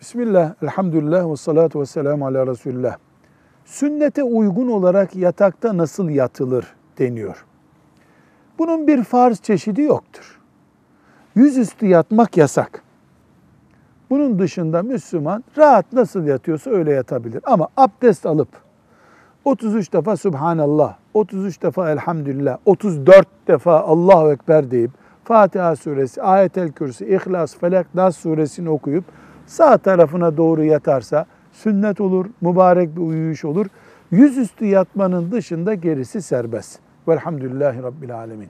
Bismillah, elhamdülillah ve salatu ve selamu ala Resulullah. Sünnete uygun olarak yatakta nasıl yatılır deniyor. Bunun bir farz çeşidi yoktur. Yüzüstü yatmak yasak. Bunun dışında Müslüman rahat nasıl yatıyorsa öyle yatabilir. Ama abdest alıp 33 defa Subhanallah, 33 defa Elhamdülillah, 34 defa Allahu Ekber deyip Fatiha suresi, Ayetel Kürsi, İhlas, Felak, Nas suresini okuyup sağ tarafına doğru yatarsa sünnet olur, mübarek bir uyuyuş olur. Yüzüstü yatmanın dışında gerisi serbest. Velhamdülillahi Rabbil Alemin.